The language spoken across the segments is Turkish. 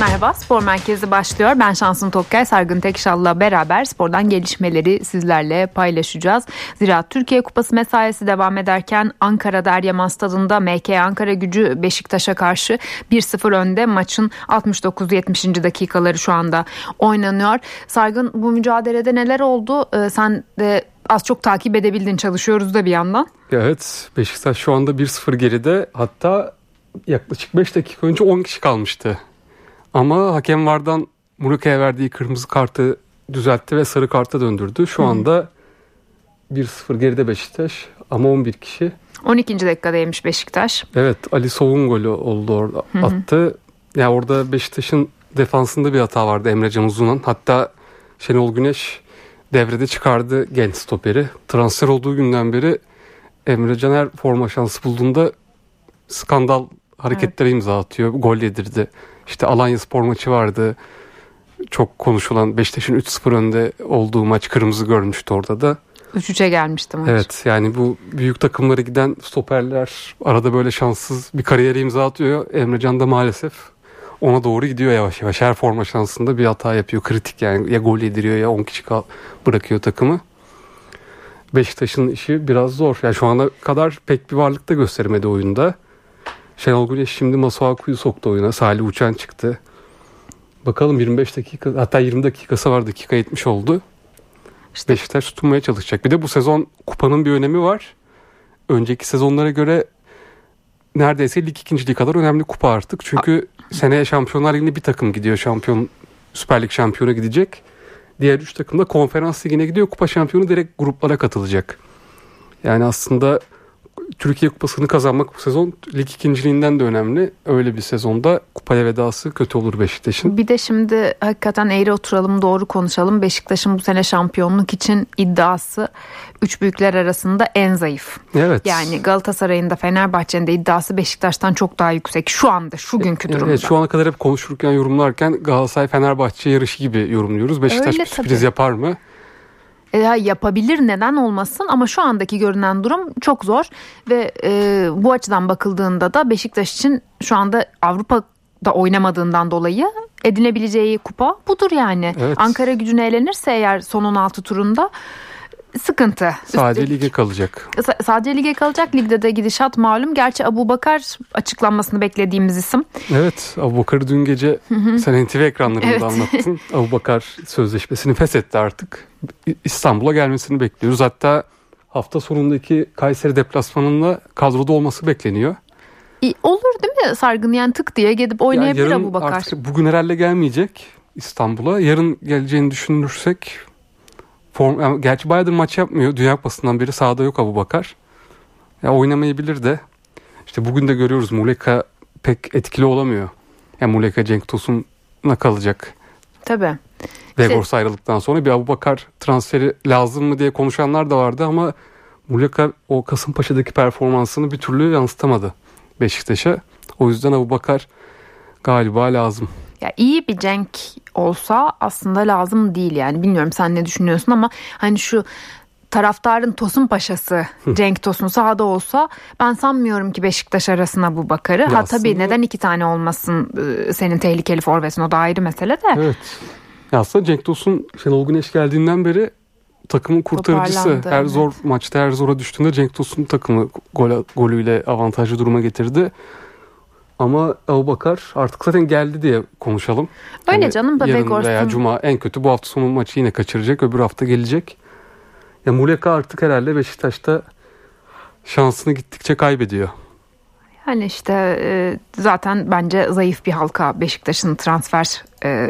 Merhaba, Spor Merkezi başlıyor. Ben Şansın Tokkay, Sargın Tekşal'la beraber spordan gelişmeleri sizlerle paylaşacağız. Zira Türkiye Kupası mesaisi devam ederken Ankara'da Eryaman Stadı'nda MK Ankara gücü Beşiktaş'a karşı 1-0 önde. Maçın 69-70. dakikaları şu anda oynanıyor. Sargın bu mücadelede neler oldu? Ee, sen de az çok takip edebildin çalışıyoruz da bir yandan. Evet Beşiktaş şu anda 1-0 geride hatta yaklaşık 5 dakika önce 10 kişi kalmıştı. Ama hakem vardan Muruka'ya verdiği kırmızı kartı düzeltti ve sarı karta döndürdü. Şu anda 1-0 geride Beşiktaş ama 11 kişi. 12. dakikadaymış Beşiktaş. Evet Ali Soğun golü oldu orada attı. Ya yani orada Beşiktaş'ın defansında bir hata vardı Emre Can Uzun'un. Hatta Şenol Güneş devrede çıkardı genç stoperi. Transfer olduğu günden beri Emre Caner forma şansı bulduğunda skandal hareketlere evet. imza atıyor. Gol yedirdi. İşte Alanya spor maçı vardı. Çok konuşulan Beşiktaş'ın 3-0 önde olduğu maç kırmızı görmüştü orada da. 3-3'e gelmişti maç. Evet yani bu büyük takımlara giden stoperler arada böyle şanssız bir kariyere imza atıyor. Emrecan da maalesef ona doğru gidiyor yavaş yavaş. Her forma şansında bir hata yapıyor. Kritik yani ya gol yediriyor ya 10 kişi bırakıyor takımı. Beşiktaş'ın işi biraz zor. Yani şu ana kadar pek bir varlık da göstermedi oyunda. Şenol Güneş şimdi Masuaku'yu soktu oyuna. Salih Uçan çıktı. Bakalım 25 dakika hatta 20 dakikası var dakika 70 oldu. İşte Beşiktaş tutunmaya çalışacak. Bir de bu sezon kupanın bir önemi var. Önceki sezonlara göre neredeyse lig ikinciliği kadar önemli kupa artık. Çünkü A- seneye Şampiyonlar Ligi'ne bir takım gidiyor. Şampiyon Süper Lig şampiyonu gidecek. Diğer üç takım da konferans ligine gidiyor. Kupa şampiyonu direkt gruplara katılacak. Yani aslında Türkiye Kupası'nı kazanmak bu sezon lig ikinciliğinden de önemli. Öyle bir sezonda kupaya vedası kötü olur Beşiktaş'ın. Bir de şimdi hakikaten eğri oturalım doğru konuşalım. Beşiktaş'ın bu sene şampiyonluk için iddiası üç büyükler arasında en zayıf. Evet. Yani Galatasaray'ın da Fenerbahçe'nin de iddiası Beşiktaş'tan çok daha yüksek. Şu anda şu günkü durumda. Evet şu ana kadar hep konuşurken yorumlarken Galatasaray Fenerbahçe yarışı gibi yorumluyoruz. Beşiktaş Öyle, sürpriz yapar mı? E, yapabilir neden olmasın ama şu andaki görünen durum çok zor ve e, bu açıdan bakıldığında da Beşiktaş için şu anda Avrupa'da oynamadığından dolayı edinebileceği kupa budur yani. Evet. Ankara gücüne elenirse eğer son 16 turunda sıkıntı. Sadece lige kalacak. S- sadece lige kalacak. Ligde de gidişat malum. Gerçi Abu Bakar açıklanmasını beklediğimiz isim. Evet Abu Bakar'ı dün gece sen NTV ekranlarında evet. anlattın. Abu Bakar sözleşmesini feshetti artık. İstanbul'a gelmesini bekliyoruz. Hatta hafta sonundaki Kayseri deplasmanında kadroda olması bekleniyor. olur değil mi Sargın? Yani tık diye gidip oynayabilir yani Abu Bakar. Artık bugün herhalde gelmeyecek İstanbul'a. Yarın geleceğini düşünürsek Form, yani gerçi bayağıdır maç yapmıyor. Dünya Kupası'ndan beri sahada yok Abu Bakar. Ya oynamayabilir de. İşte bugün de görüyoruz Muleka pek etkili olamıyor. Yani Muleka Cenk Tosun'la kalacak. Tabii. Vegors işte... ayrıldıktan sonra bir Abu Bakar transferi lazım mı diye konuşanlar da vardı ama Muleka o Kasımpaşa'daki performansını bir türlü yansıtamadı Beşiktaş'a. O yüzden Abu Bakar galiba lazım. Ya iyi bir Cenk olsa aslında lazım değil yani. Bilmiyorum sen ne düşünüyorsun ama hani şu taraftarın Tosun Paşası Cenk Tosun sahada olsa ben sanmıyorum ki Beşiktaş arasına bu bakarı. Ya ha aslında... tabii neden iki tane olmasın ıı, senin tehlikeli forvetin o da ayrı mesele de. Evet. Ya aslında Cenk Tosun Şenol Güneş geldiğinden beri takımın kurtarıcısı. Her evet. zor maçta her zora düştüğünde Cenk Tosun takımı gol, golüyle avantajlı duruma getirdi. Ama Abu Bakar artık zaten geldi diye konuşalım. Öyle yani canım da Yarın veya Cuma en kötü bu hafta sonu maçı yine kaçıracak. Öbür hafta gelecek. Ya Muleka artık herhalde Beşiktaş'ta şansını gittikçe kaybediyor. Yani işte e, zaten bence zayıf bir halka Beşiktaş'ın transfer e,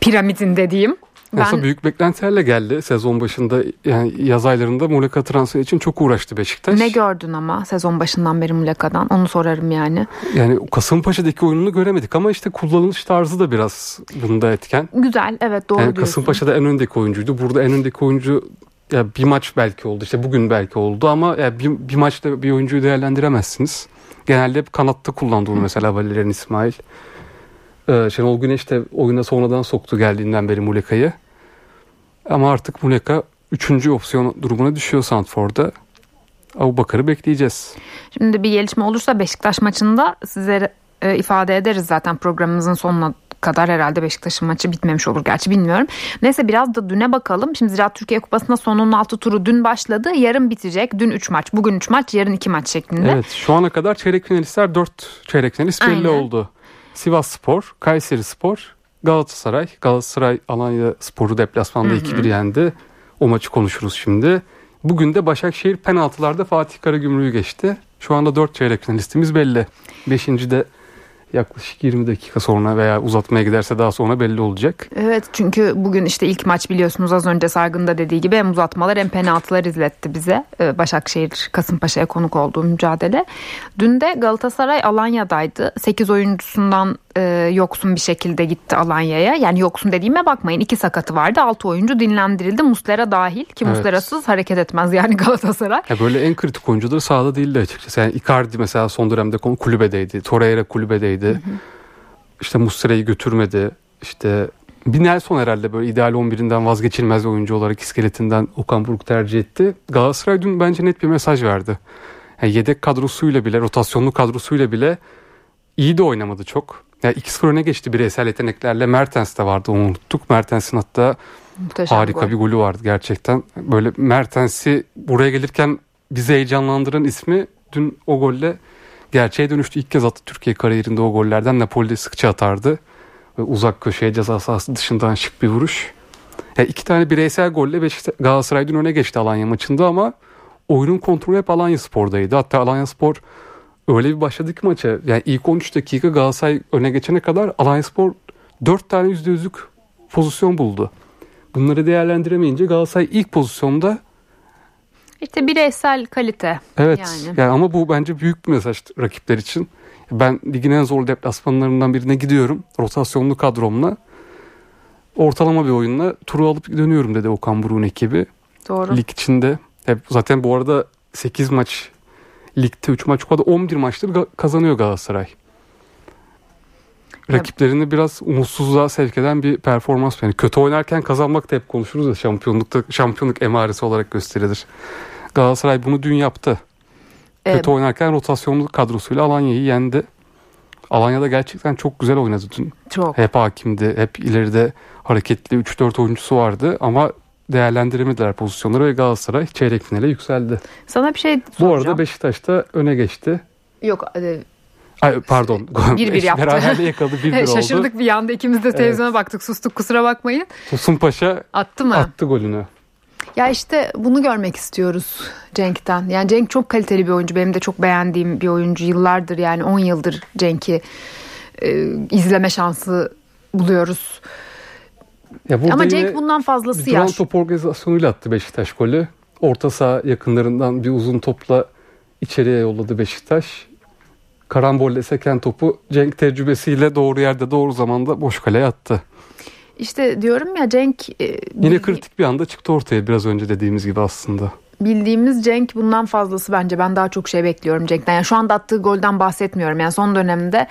piramidinde diyeyim. Ben... büyük beklentilerle geldi sezon başında yani yaz aylarında Muleka transfer için çok uğraştı Beşiktaş. Ne gördün ama sezon başından beri Muleka'dan onu sorarım yani. Yani Kasımpaşa'daki oyununu göremedik ama işte kullanılış tarzı da biraz bunda etken. Güzel evet doğru yani diyorsun. Kasımpaşa'da en öndeki oyuncuydu. Burada en öndeki oyuncu ya bir maç belki oldu işte bugün belki oldu ama ya bir, bir maçta bir oyuncuyu değerlendiremezsiniz. Genelde hep kanatta kullandı onu mesela Valerian İsmail. Ee, Şenol Güneş de oyuna sonradan soktu geldiğinden beri Muleka'yı. Ama artık Muleka üçüncü opsiyon durumuna düşüyor Sandford'da. Abu bekleyeceğiz. Şimdi bir gelişme olursa Beşiktaş maçında size e, ifade ederiz zaten programımızın sonuna kadar herhalde Beşiktaş'ın maçı bitmemiş olur gerçi bilmiyorum. Neyse biraz da düne bakalım. Şimdi Ziraat Türkiye Kupası'nda sonun altı turu dün başladı. Yarın bitecek. Dün 3 maç, bugün 3 maç, yarın 2 maç şeklinde. Evet şu ana kadar çeyrek finalistler 4 çeyrek finalist belli Aynen. oldu. Sivas Spor, Kayseri Spor, Galatasaray. Galatasaray Alanya Spor'u deplasmanda 2-1 yendi. O maçı konuşuruz şimdi. Bugün de Başakşehir penaltılarda Fatih Karagümrük'ü geçti. Şu anda 4 çeyrek finalistimiz belli. 5. de yaklaşık 20 dakika sonra veya uzatmaya giderse daha sonra belli olacak. Evet çünkü bugün işte ilk maç biliyorsunuz az önce Sargın'da dediği gibi hem uzatmalar hem penaltılar izletti bize. Ee, Başakşehir Kasımpaşa'ya konuk olduğu mücadele. Dün de Galatasaray Alanya'daydı. 8 oyuncusundan e, yoksun bir şekilde gitti Alanya'ya. Yani yoksun dediğime bakmayın. iki sakatı vardı. 6 oyuncu dinlendirildi. Muslera dahil ki Evet. Muslera'sız hareket etmez yani Galatasaray. Ya böyle en kritik oyuncuları sahada değildi açıkçası. Yani Icardi mesela son dönemde kulübedeydi. Torreira kulübedeydi. İşte Muslera'yı götürmedi. İşte bir Nelson herhalde böyle ideal 11'inden vazgeçilmez oyuncu olarak iskeletinden Okan Buruk tercih etti. Galatasaray dün bence net bir mesaj verdi. Yani yedek kadrosuyla bile, rotasyonlu kadrosuyla bile iyi de oynamadı çok. Yani 2-0 öne geçti bireysel yeteneklerle. Mertens de vardı onu unuttuk. Mertens'in hatta Muhteşem Harika gol. bir golü vardı gerçekten. Böyle Mertens'i buraya gelirken bizi heyecanlandıran ismi dün o golle gerçeğe dönüştü. İlk kez attı Türkiye kariyerinde o gollerden. Napoli'de sıkça atardı. Ve uzak köşeye ceza sahası dışından şık bir vuruş. Yani iki tane bireysel golle Beşiktaş, Galatasaray öne geçti Alanya maçında ama oyunun kontrolü hep Alanya Spor'daydı. Hatta Alanya Spor öyle bir başladı ki maça. Yani ilk 13 dakika Galatasaray öne geçene kadar Alanya Spor 4 tane %100'lük pozisyon buldu. Bunları değerlendiremeyince Galatasaray ilk pozisyonda İşte bireysel kalite. evet Yani. yani. ama bu bence büyük bir mesaj rakipler için. Ben ligin en zor deplasmanlarından birine gidiyorum. Rotasyonlu kadromla. Ortalama bir oyunla turu alıp dönüyorum dedi Okan Buruk'un ekibi. Doğru. Lig içinde. Hep zaten bu arada 8 maç ligde 3 maç kupada 11 maçtır kazanıyor Galatasaray. Rakiplerini biraz umutsuzluğa sevk eden bir performans. Yani kötü oynarken kazanmak da hep konuşuruz ya şampiyonlukta şampiyonluk emaresi olarak gösterilir. Galatasaray bunu dün yaptı. Ee, Kötü oynarken rotasyonlu kadrosuyla Alanya'yı yendi. Alanya'da gerçekten çok güzel oynadı dün. çok. Hep hakimdi. Hep ileride hareketli 3-4 oyuncusu vardı ama değerlendiremediler pozisyonları ve Galatasaray çeyrek finale yükseldi. Sana bir şey Bu soracağım. arada Beşiktaş da öne geçti. Yok e, Ay pardon. Bir bir yaptı. Beraberliğe yakaladı 1-1 oldu. şaşırdık bir anda ikimiz de televizyona baktık sustuk kusura bakmayın. Tosun Paşa Attı mı? attı golünü. Ya işte bunu görmek istiyoruz Cenk'ten. Yani Cenk çok kaliteli bir oyuncu. Benim de çok beğendiğim bir oyuncu. Yıllardır yani 10 yıldır Cenk'i e, izleme şansı buluyoruz. Ya Ama Cenk bundan fazlası bir duran top organizasyonuyla attı Beşiktaş golü. Orta saha yakınlarından bir uzun topla içeriye yolladı Beşiktaş. Karambolle seken topu Cenk tecrübesiyle doğru yerde doğru zamanda boş kaleye attı. İşte diyorum ya Cenk e, Yine kritik bir anda çıktı ortaya biraz önce dediğimiz gibi aslında. bildiğimiz Cenk bundan fazlası bence. Ben daha çok şey bekliyorum Cenk'ten. Yani şu anda attığı golden bahsetmiyorum. Yani son dönemde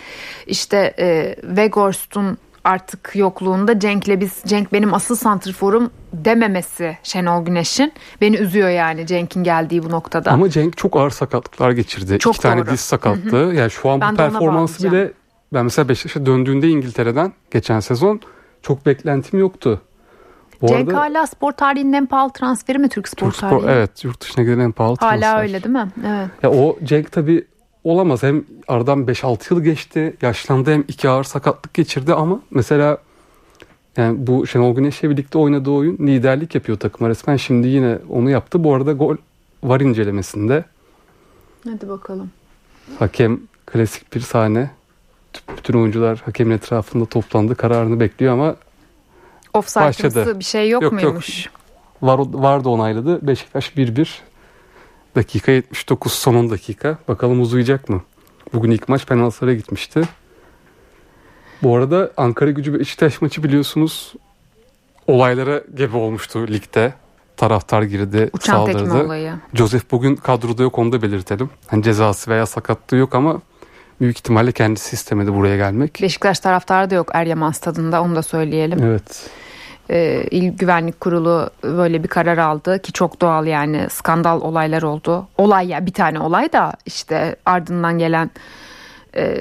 işte e, Weghorst'un artık yokluğunda Cenk'le biz Cenk benim asıl santrforum dememesi Şenol Güneş'in beni üzüyor yani Cenk'in geldiği bu noktada. Ama Cenk çok ağır sakatlıklar geçirdi. Çok İki tane doğru. diz sakatlığı. Yani şu an Ben bu performansı bile ben mesela Beşiktaş'a döndüğünde İngiltere'den geçen sezon çok beklentim yoktu. Bu Cenk arada hala spor tarihinin en pahalı transferi mi Türk spor Türk Spor, tarihi? evet yurt dışına giden en pahalı Hala transfer. öyle değil mi? Evet. Ya o Cenk tabi olamaz. Hem aradan 5-6 yıl geçti. Yaşlandı hem iki ağır sakatlık geçirdi ama mesela yani bu Şenol Güneş'le birlikte oynadığı oyun liderlik yapıyor takıma resmen. Şimdi yine onu yaptı. Bu arada gol var incelemesinde. Hadi bakalım. Hakem klasik bir sahne. Bütün oyuncular hakemin etrafında toplandı. Kararını bekliyor ama Offside'ımsı Başladı. bir şey yok, Yok, yok. muymuş? var, var da onayladı. Beşiktaş 1-1. Dakika 79 son 10 dakika. Bakalım uzayacak mı? Bugün ilk maç penaltılara gitmişti. Bu arada Ankara gücü Beşiktaş maçı biliyorsunuz olaylara gebe olmuştu ligde. Taraftar girdi, Uçan saldırdı. Joseph bugün kadroda yok onu da belirtelim. Hani cezası veya sakatlığı yok ama büyük ihtimalle kendisi istemedi buraya gelmek. Beşiktaş taraftarı da yok Eryaman stadında onu da söyleyelim. Evet. Ee, İl Güvenlik Kurulu böyle bir karar aldı ki çok doğal yani skandal olaylar oldu. Olay ya bir tane olay da işte ardından gelen e,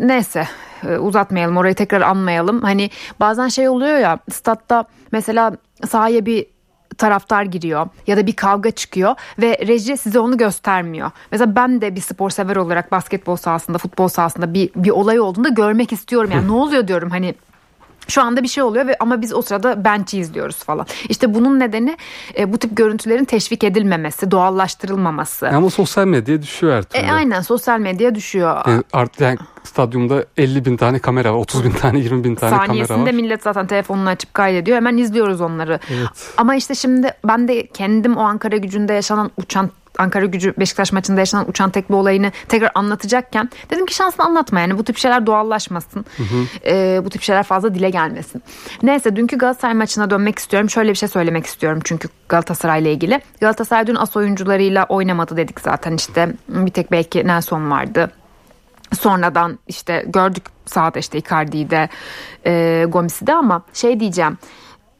neyse e, uzatmayalım orayı tekrar anmayalım. Hani bazen şey oluyor ya statta mesela sahaya bir taraftar giriyor ya da bir kavga çıkıyor ve reji size onu göstermiyor. Mesela ben de bir spor sever olarak basketbol sahasında, futbol sahasında bir bir olay olduğunda görmek istiyorum. Yani ne oluyor diyorum hani şu anda bir şey oluyor ve ama biz o sırada bench'i izliyoruz falan. İşte bunun nedeni e, bu tip görüntülerin teşvik edilmemesi, doğallaştırılmaması. Ama sosyal medyaya düşüyor her türlü. E, aynen sosyal medyaya düşüyor. E, artık yani stadyumda 50 bin tane kamera var, 30 bin tane, 20 bin tane kamera var. Saniyesinde millet zaten telefonunu açıp kaydediyor. Hemen izliyoruz onları. Evet. Ama işte şimdi ben de kendim o Ankara gücünde yaşanan uçan Ankara gücü Beşiktaş maçında yaşanan uçan tekme olayını tekrar anlatacakken dedim ki şansını anlatma yani bu tip şeyler doğallaşmasın. Hı hı. E, bu tip şeyler fazla dile gelmesin. Neyse dünkü Galatasaray maçına dönmek istiyorum. Şöyle bir şey söylemek istiyorum çünkü Galatasaray ile ilgili. Galatasaray dün as oyuncularıyla oynamadı dedik zaten işte bir tek belki Nelson vardı. Sonradan işte gördük sahada işte Icardi'yi de e, Gomis'i de ama şey diyeceğim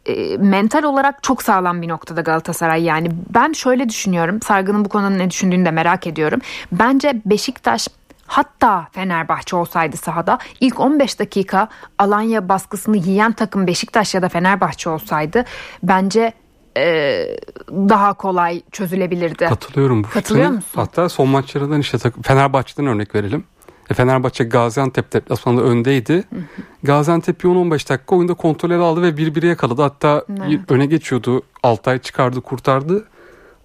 e, mental olarak çok sağlam bir noktada Galatasaray yani ben şöyle düşünüyorum Sargı'nın bu konuda ne düşündüğünü de merak ediyorum bence Beşiktaş Hatta Fenerbahçe olsaydı sahada ilk 15 dakika Alanya baskısını yiyen takım Beşiktaş ya da Fenerbahçe olsaydı bence e, daha kolay çözülebilirdi. Katılıyorum bu Katılıyor fikrine. musun? Hatta son maçlardan işte Fenerbahçe'den örnek verelim. E, Fenerbahçe Gaziantep deplasmanında öndeydi. Gaziantep 10-15 dakika oyunda kontrol aldı ve birbiri yakaladı. Hatta evet. öne geçiyordu. Altay çıkardı kurtardı.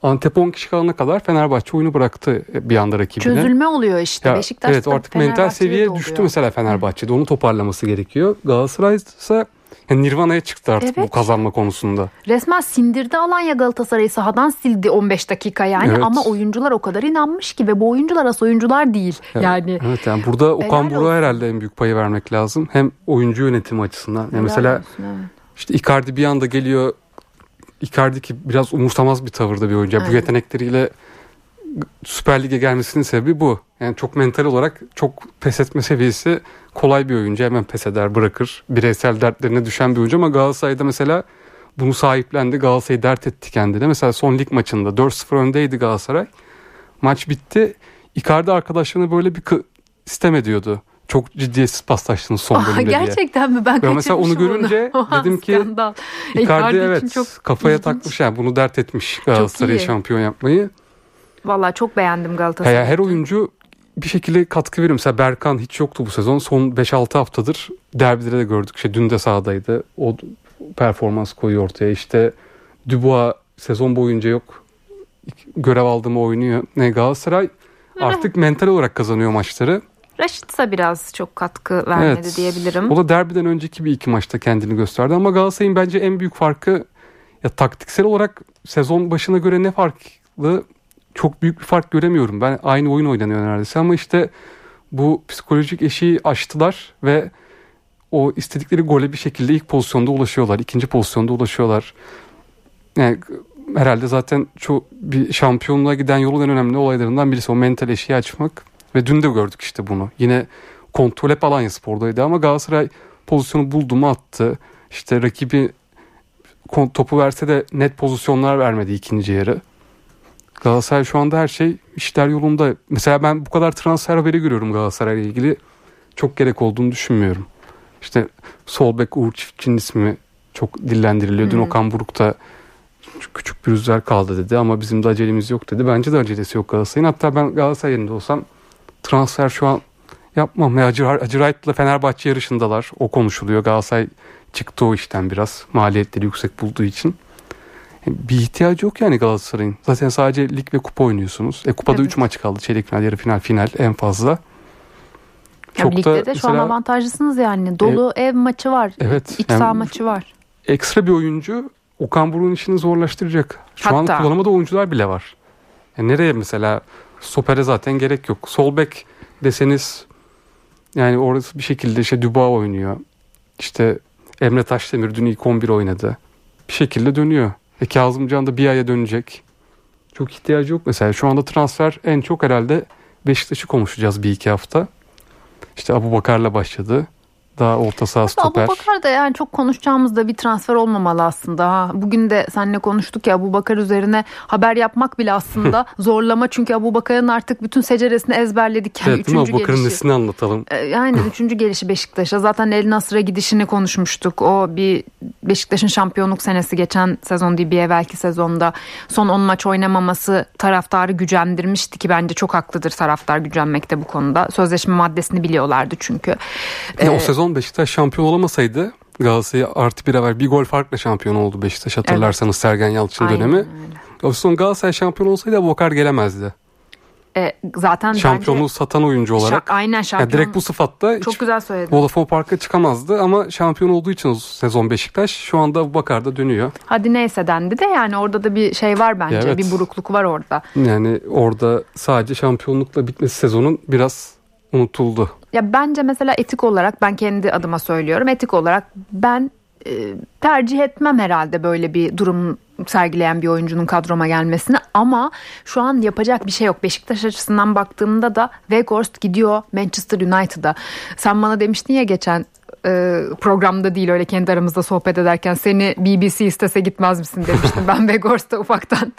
Antep 10 kişi kalana kadar Fenerbahçe oyunu bıraktı bir anda rakibine. Çözülme oluyor işte. Ya, Beşiktaş'ta Evet artık mental seviye düştü mesela Fenerbahçe'de. Onu toparlaması gerekiyor. Galatasaray ise yani Nirvana'ya çıktı artık evet. bu kazanma konusunda. Resmen sindirdi Alanya Galatasaray'ı sahadan sildi 15 dakika yani evet. ama oyuncular o kadar inanmış ki ve bu oyuncular as oyuncular değil. Evet. Yani Evet yani burada Okan Buruk'a herhalde en büyük payı vermek lazım. Hem oyuncu yönetimi açısından. Yani mesela olsun, evet. işte Icardi bir anda geliyor Icardi ki biraz umursamaz bir tavırda bir oyuncu. Evet. Bu yetenekleriyle Süper Lig'e gelmesinin sebebi bu. Yani çok mental olarak çok pes etme seviyesi kolay bir oyuncu. Hemen pes eder, bırakır. Bireysel dertlerine düşen bir oyuncu ama Galatasaray'da mesela bunu sahiplendi. Galatasaray dert etti kendine. Mesela son lig maçında 4-0 öndeydi Galatasaray. Maç bitti. Icardi arkadaşlarına böyle bir sistem ediyordu. Çok ciddiyetsiz paslaştınız son bölümde diye. Gerçekten mi? Ben Ve mesela onu görünce onu. dedim ki Icardi evet çok kafaya ilginç. takmış yani bunu dert etmiş Galatasaray'ı şampiyon yapmayı. Valla çok beğendim Galatasaray'ı. Her oyuncu bir şekilde katkı veriyor. Mesela Berkan hiç yoktu bu sezon. Son 5-6 haftadır derbilere de gördük. İşte dün de sahadaydı. O performans koyuyor ortaya. İşte Dubois sezon boyunca yok. Görev aldı mı oynuyor. Ne Galatasaray artık mental olarak kazanıyor maçları. Raşit'sa biraz çok katkı vermedi evet. diyebilirim. O da derbiden önceki bir iki maçta kendini gösterdi ama Galatasaray'ın bence en büyük farkı ya taktiksel olarak sezon başına göre ne farklı çok büyük bir fark göremiyorum. Ben aynı oyun oynanıyor neredeyse ama işte bu psikolojik eşiği aştılar ve o istedikleri gole bir şekilde ilk pozisyonda ulaşıyorlar. ikinci pozisyonda ulaşıyorlar. Yani herhalde zaten şu bir şampiyonluğa giden yolun en önemli olaylarından birisi o mental eşiği açmak. Ve dün de gördük işte bunu. Yine kontrol hep Alanya Spor'daydı ama Galatasaray pozisyonu buldu mu attı. İşte rakibi topu verse de net pozisyonlar vermedi ikinci yarı. Galatasaray şu anda her şey işler yolunda. Mesela ben bu kadar transfer haberi görüyorum Galatasaray ile ilgili. Çok gerek olduğunu düşünmüyorum. İşte sol bek Uğur Çiftçi'nin ismi çok dillendiriliyor. Dün hmm. Okan Buruk da küçük bir rüzgar kaldı dedi ama bizim de acelemiz yok dedi. Bence de acelesi yok Galatasaray'ın. Hatta ben Galatasaray yerinde olsam transfer şu an yapmam. Hacı Wright'la Fenerbahçe yarışındalar. O konuşuluyor. Galatasaray çıktı o işten biraz. Maliyetleri yüksek bulduğu için bir ihtiyacı yok yani Galatasaray'ın. Zaten sadece lig ve kupa oynuyorsunuz. E kupada 3 evet. maç kaldı. Çeyrek final, yarı final, final en fazla. Çok ligde da de mesela, şu an avantajlısınız yani. Dolu e, ev maçı var. Evet. İç yani, saha maçı var. Ekstra bir oyuncu Okan Buruk'un işini zorlaştıracak. Şu Hatta. an kullanamadığı oyuncular bile var. Yani nereye mesela stopere zaten gerek yok. Sol bek deseniz yani orası bir şekilde işte Duba oynuyor. İşte Emre Taşdemir dün ilk 11 oynadı. Bir şekilde dönüyor. E Kazımcan da bir aya dönecek. Çok ihtiyacı yok mesela. Şu anda transfer en çok herhalde Beşiktaş'ı konuşacağız bir iki hafta. İşte Abu Bakar'la başladı. Daha orta saha stoper. Abu Bakar da yani çok konuşacağımız da bir transfer olmamalı aslında. Ha. Bugün de seninle konuştuk ya Abu Bakar üzerine haber yapmak bile aslında zorlama. Çünkü Abu Bakar'ın artık bütün seceresini ezberledik. Yani evet, mi? Abu Bakar'ın nesini anlatalım. Ee, yani üçüncü gelişi Beşiktaş'a. Zaten El Nasır'a gidişini konuşmuştuk. O bir Beşiktaş'ın şampiyonluk senesi geçen sezon değil bir evvelki sezonda son 10 maç oynamaması taraftarı gücendirmişti ki bence çok haklıdır taraftar gücenmekte bu konuda. Sözleşme maddesini biliyorlardı çünkü. Ya ee, o sezon Beşiktaş şampiyon olamasaydı Galatasaray artı bir haber bir gol farkla şampiyon oldu Beşiktaş hatırlarsanız evet. Sergen Yalçın Aynen dönemi. Öyle. O son Galatasaray şampiyon olsaydı Abubakar gelemezdi. E, zaten şampiyonluğu bence, satan oyuncu olarak. Şa- aynen şampiyon. Yani direkt bu sıfatta çok güzel söyledin. Vodafone Park'a çıkamazdı ama şampiyon olduğu için sezon Beşiktaş şu anda Abubakar da dönüyor. Hadi neyse dendi de yani orada da bir şey var bence. Evet. Bir burukluk var orada. Yani orada sadece şampiyonlukla bitmesi sezonun biraz unutuldu. Ya bence mesela etik olarak ben kendi adıma söylüyorum. Etik olarak ben e, tercih etmem herhalde böyle bir durum sergileyen bir oyuncunun kadroma gelmesini ama şu an yapacak bir şey yok. Beşiktaş açısından baktığımda da Weghorst gidiyor Manchester United'a. Sen bana demiştin ya geçen e, programda değil öyle kendi aramızda sohbet ederken seni BBC istese gitmez misin demiştim. ben Weghorst'a ufaktan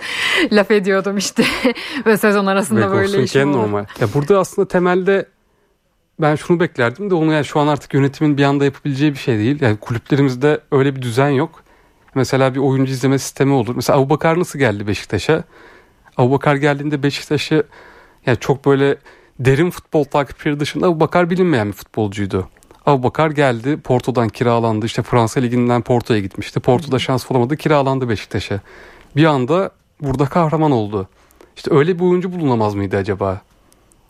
laf ediyordum işte ve sezon arasında böyle işim normal. Ya burada aslında temelde ben şunu beklerdim de onu yani şu an artık yönetimin bir anda yapabileceği bir şey değil. Yani kulüplerimizde öyle bir düzen yok. Mesela bir oyuncu izleme sistemi olur. Mesela Abubakar nasıl geldi Beşiktaş'a? Abubakar geldiğinde Beşiktaş'ı yani çok böyle derin futbol takipçileri dışında Abubakar bilinmeyen bir futbolcuydu. Abubakar geldi Porto'dan kiralandı işte Fransa Ligi'nden Porto'ya gitmişti. Porto'da şans bulamadı kiralandı Beşiktaş'a. Bir anda burada kahraman oldu. İşte öyle bir oyuncu bulunamaz mıydı acaba?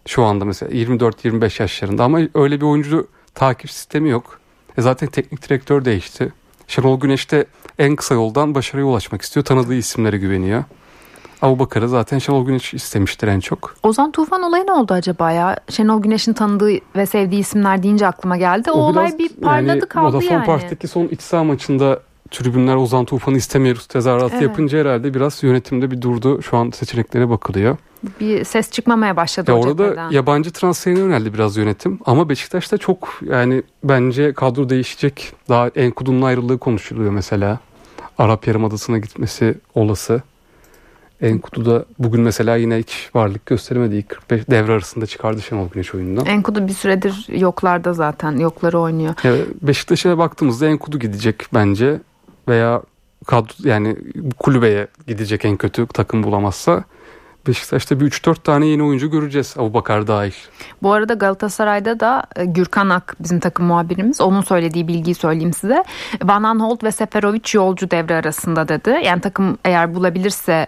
Şu anda mesela 24-25 yaşlarında ama öyle bir oyuncu takip sistemi yok. E zaten teknik direktör değişti. Şenol Güneş de en kısa yoldan başarıya ulaşmak istiyor. Tanıdığı isimlere güveniyor. Abu Bakar'ı zaten Şenol Güneş istemiştir en çok. Ozan Tufan olayı ne oldu acaba ya? Şenol Güneş'in tanıdığı ve sevdiği isimler deyince aklıma geldi. O, o olay bir parladı yani, kaldı Vodafone yani. Park'taki son iç saha maçında tribünler Ozan Tufan'ı istemiyoruz tezahüratı evet. yapınca herhalde biraz yönetimde bir durdu. Şu an seçeneklere bakılıyor. Bir ses çıkmamaya başladı. Ya orada cepheden. yabancı transferine yöneldi biraz yönetim. Ama Beşiktaş'ta çok yani bence kadro değişecek. Daha Enkudu'nun ayrılığı konuşuluyor mesela. Arap Yarımadası'na gitmesi olası. Enkudu da bugün mesela yine hiç varlık gösteremedi. İlk 45 devre arasında çıkardı Şenol Güneş oyundan. Enkudu bir süredir yoklarda zaten. Yokları oynuyor. Beşiktaş'a baktığımızda Enkudu gidecek bence veya kadro yani kulübeye gidecek en kötü takım bulamazsa. Beşiktaş'ta bir 3-4 tane yeni oyuncu göreceğiz Abu Bakar dahil. Bu arada Galatasaray'da da e, Gürkan Ak bizim takım muhabirimiz. Onun söylediği bilgiyi söyleyeyim size. Van Aanholt ve Seferovic yolcu devre arasında dedi. Yani takım eğer bulabilirse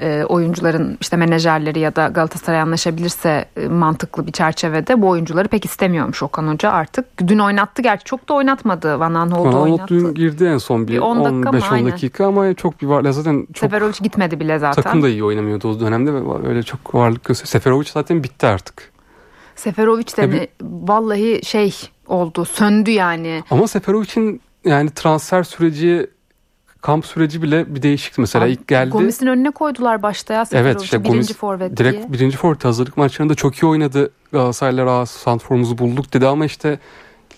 e, oyuncuların işte menajerleri ya da Galatasaray anlaşabilirse e, mantıklı bir çerçevede bu oyuncuları pek istemiyormuş Okan Hoca artık. Dün oynattı gerçi çok da oynatmadı Van Aanholt'u Van oynattı. dün girdi en son bir, 15-10 dakika ama çok bir var. Zaten çok Seferovic gitmedi bile zaten. Takım da iyi oynamıyordu o dönemde ve öyle çok varlık gösteriyor. Seferovic zaten bitti artık. Seferovic de mi? Vallahi şey oldu söndü yani. Ama Seferovic'in yani transfer süreci kamp süreci bile bir değişikti mesela Abi, ilk geldi. Gomis'in önüne koydular başta ya Seferovic evet, işte birinci Gomis, forvet direkt diye. birinci forvet hazırlık maçlarında çok iyi oynadı. Galatasaraylar santrforumuzu bulduk dedi ama işte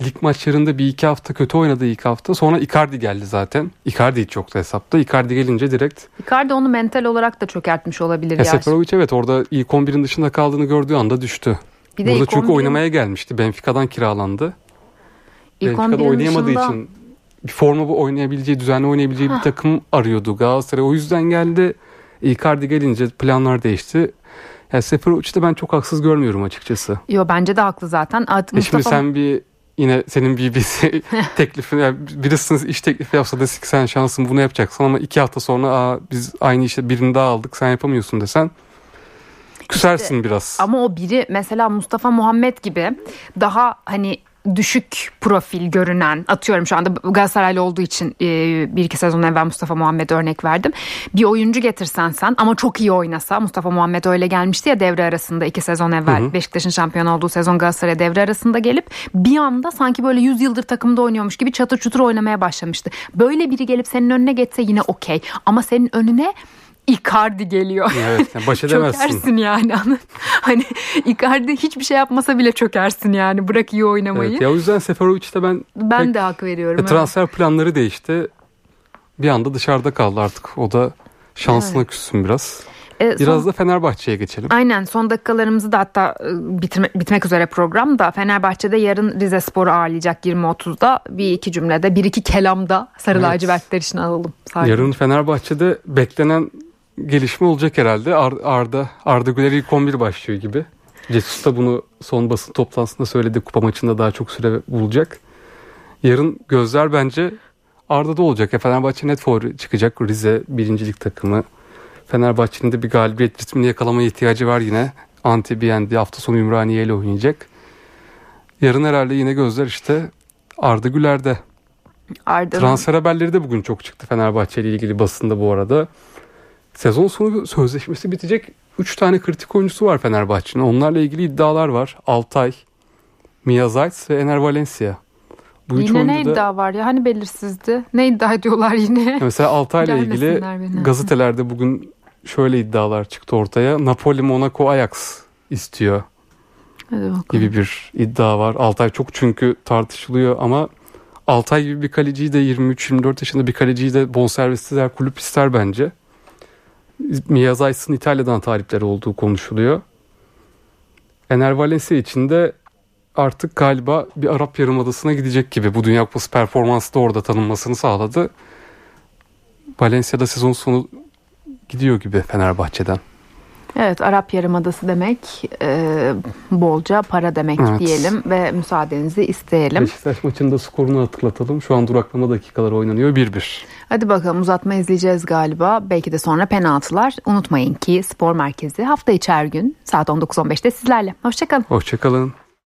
lig maçlarında bir iki hafta kötü oynadı ilk hafta. Sonra Icardi geldi zaten. Icardi hiç yoktu hesapta. Icardi gelince direkt. Icardi onu mental olarak da çökertmiş olabilir. Ya Seferovic evet orada ilk 11'in dışında kaldığını gördüğü anda düştü. Bir de Burada çünkü 11'in... oynamaya gelmişti. Benfica'dan kiralandı. İlk Benfica'da oynayamadığı dışında... için bir forma bu oynayabileceği, düzenli oynayabileceği bir takım arıyordu Galatasaray. O yüzden geldi. Icardi gelince planlar değişti. Yani Seferovic'i ben çok haksız görmüyorum açıkçası. Yo bence de haklı zaten. E Mustafa... Şimdi sen bir yine senin BBC teklifini yani birisiniz iş teklifi yapsa desek sen şansın bunu yapacaksın ama iki hafta sonra Aa, biz aynı işte birini daha aldık sen yapamıyorsun desen küsersin işte, biraz. Ama o biri mesela Mustafa Muhammed gibi daha hani düşük profil görünen atıyorum şu anda Galatasaraylı olduğu için e, bir iki sezon evvel Mustafa Muhammed örnek verdim. Bir oyuncu getirsen sen ama çok iyi oynasa Mustafa Muhammed öyle gelmişti ya devre arasında iki sezon evvel Beşiktaş'ın şampiyon olduğu sezon Galatasaray devre arasında gelip bir anda sanki böyle 100 yıldır takımda oynuyormuş gibi çatır çutur oynamaya başlamıştı. Böyle biri gelip senin önüne geçse yine okey ama senin önüne Icardi geliyor. Evet yani baş edemezsin. çökersin yani. hani Icardi hiçbir şey yapmasa bile çökersin yani. Bırak iyi oynamayı. Evet, ya o yüzden Seferovic'te ben ben pek, de hak veriyorum. E, transfer evet. planları değişti. Bir anda dışarıda kaldı artık. O da şansına evet. küssün biraz. E, Biraz son, da Fenerbahçe'ye geçelim. Aynen son dakikalarımızı da hatta e, bitirme, bitmek üzere program da Fenerbahçe'de yarın Rize Spor'u ağırlayacak 20.30'da bir iki cümlede bir iki kelamda Sarı evet. lacivertler için alalım. Sadece. Yarın Fenerbahçe'de beklenen gelişme olacak herhalde. Ar Arda Arda Güler ilk 11 başlıyor gibi. Jesus da bunu son basın toplantısında söyledi. Kupa maçında daha çok süre bulacak. Yarın gözler bence Arda'da olacak. Ya Fenerbahçe net favori çıkacak. Rize birincilik takımı. Fenerbahçe'nin de bir galibiyet ritmini yakalamaya ihtiyacı var yine. Antep'i yendi. Hafta sonu Ümraniye ile oynayacak. Yarın herhalde yine gözler işte Arda Güler'de. Arda Transfer haberleri de bugün çok çıktı Fenerbahçe ile ilgili basında bu arada. Sezon sonu sözleşmesi bitecek 3 tane kritik oyuncusu var Fenerbahçe'nin. Onlarla ilgili iddialar var. Altay, Mia Zayt ve Ener Valencia. Bu yine ne iddia var ya hani belirsizdi. Ne iddia ediyorlar yine? Mesela Altay ile ilgili gazetelerde bugün şöyle iddialar çıktı ortaya. Napoli, Monaco, Ajax istiyor gibi bir iddia var. Altay çok çünkü tartışılıyor ama Altay gibi bir kaleciyi de 23-24 yaşında bir kaleciyi de bonservissiz her kulüp ister bence. Miyazays'ın İtalya'dan talipleri olduğu konuşuluyor. Ener Valencia için de artık galiba bir Arap Yarımadası'na gidecek gibi. Bu Dünya Kupası performansı da orada tanınmasını sağladı. Valencia'da sezon sonu gidiyor gibi Fenerbahçe'den. Evet Arap Yarımadası demek e, bolca para demek evet. diyelim ve müsaadenizi isteyelim. Beşiktaş maçında skorunu hatırlatalım. Şu an duraklama dakikaları oynanıyor 1-1. Hadi bakalım uzatma izleyeceğiz galiba. Belki de sonra penaltılar. Unutmayın ki spor merkezi hafta içi her gün saat 19.15'te sizlerle. Hoşçakalın. Hoşçakalın.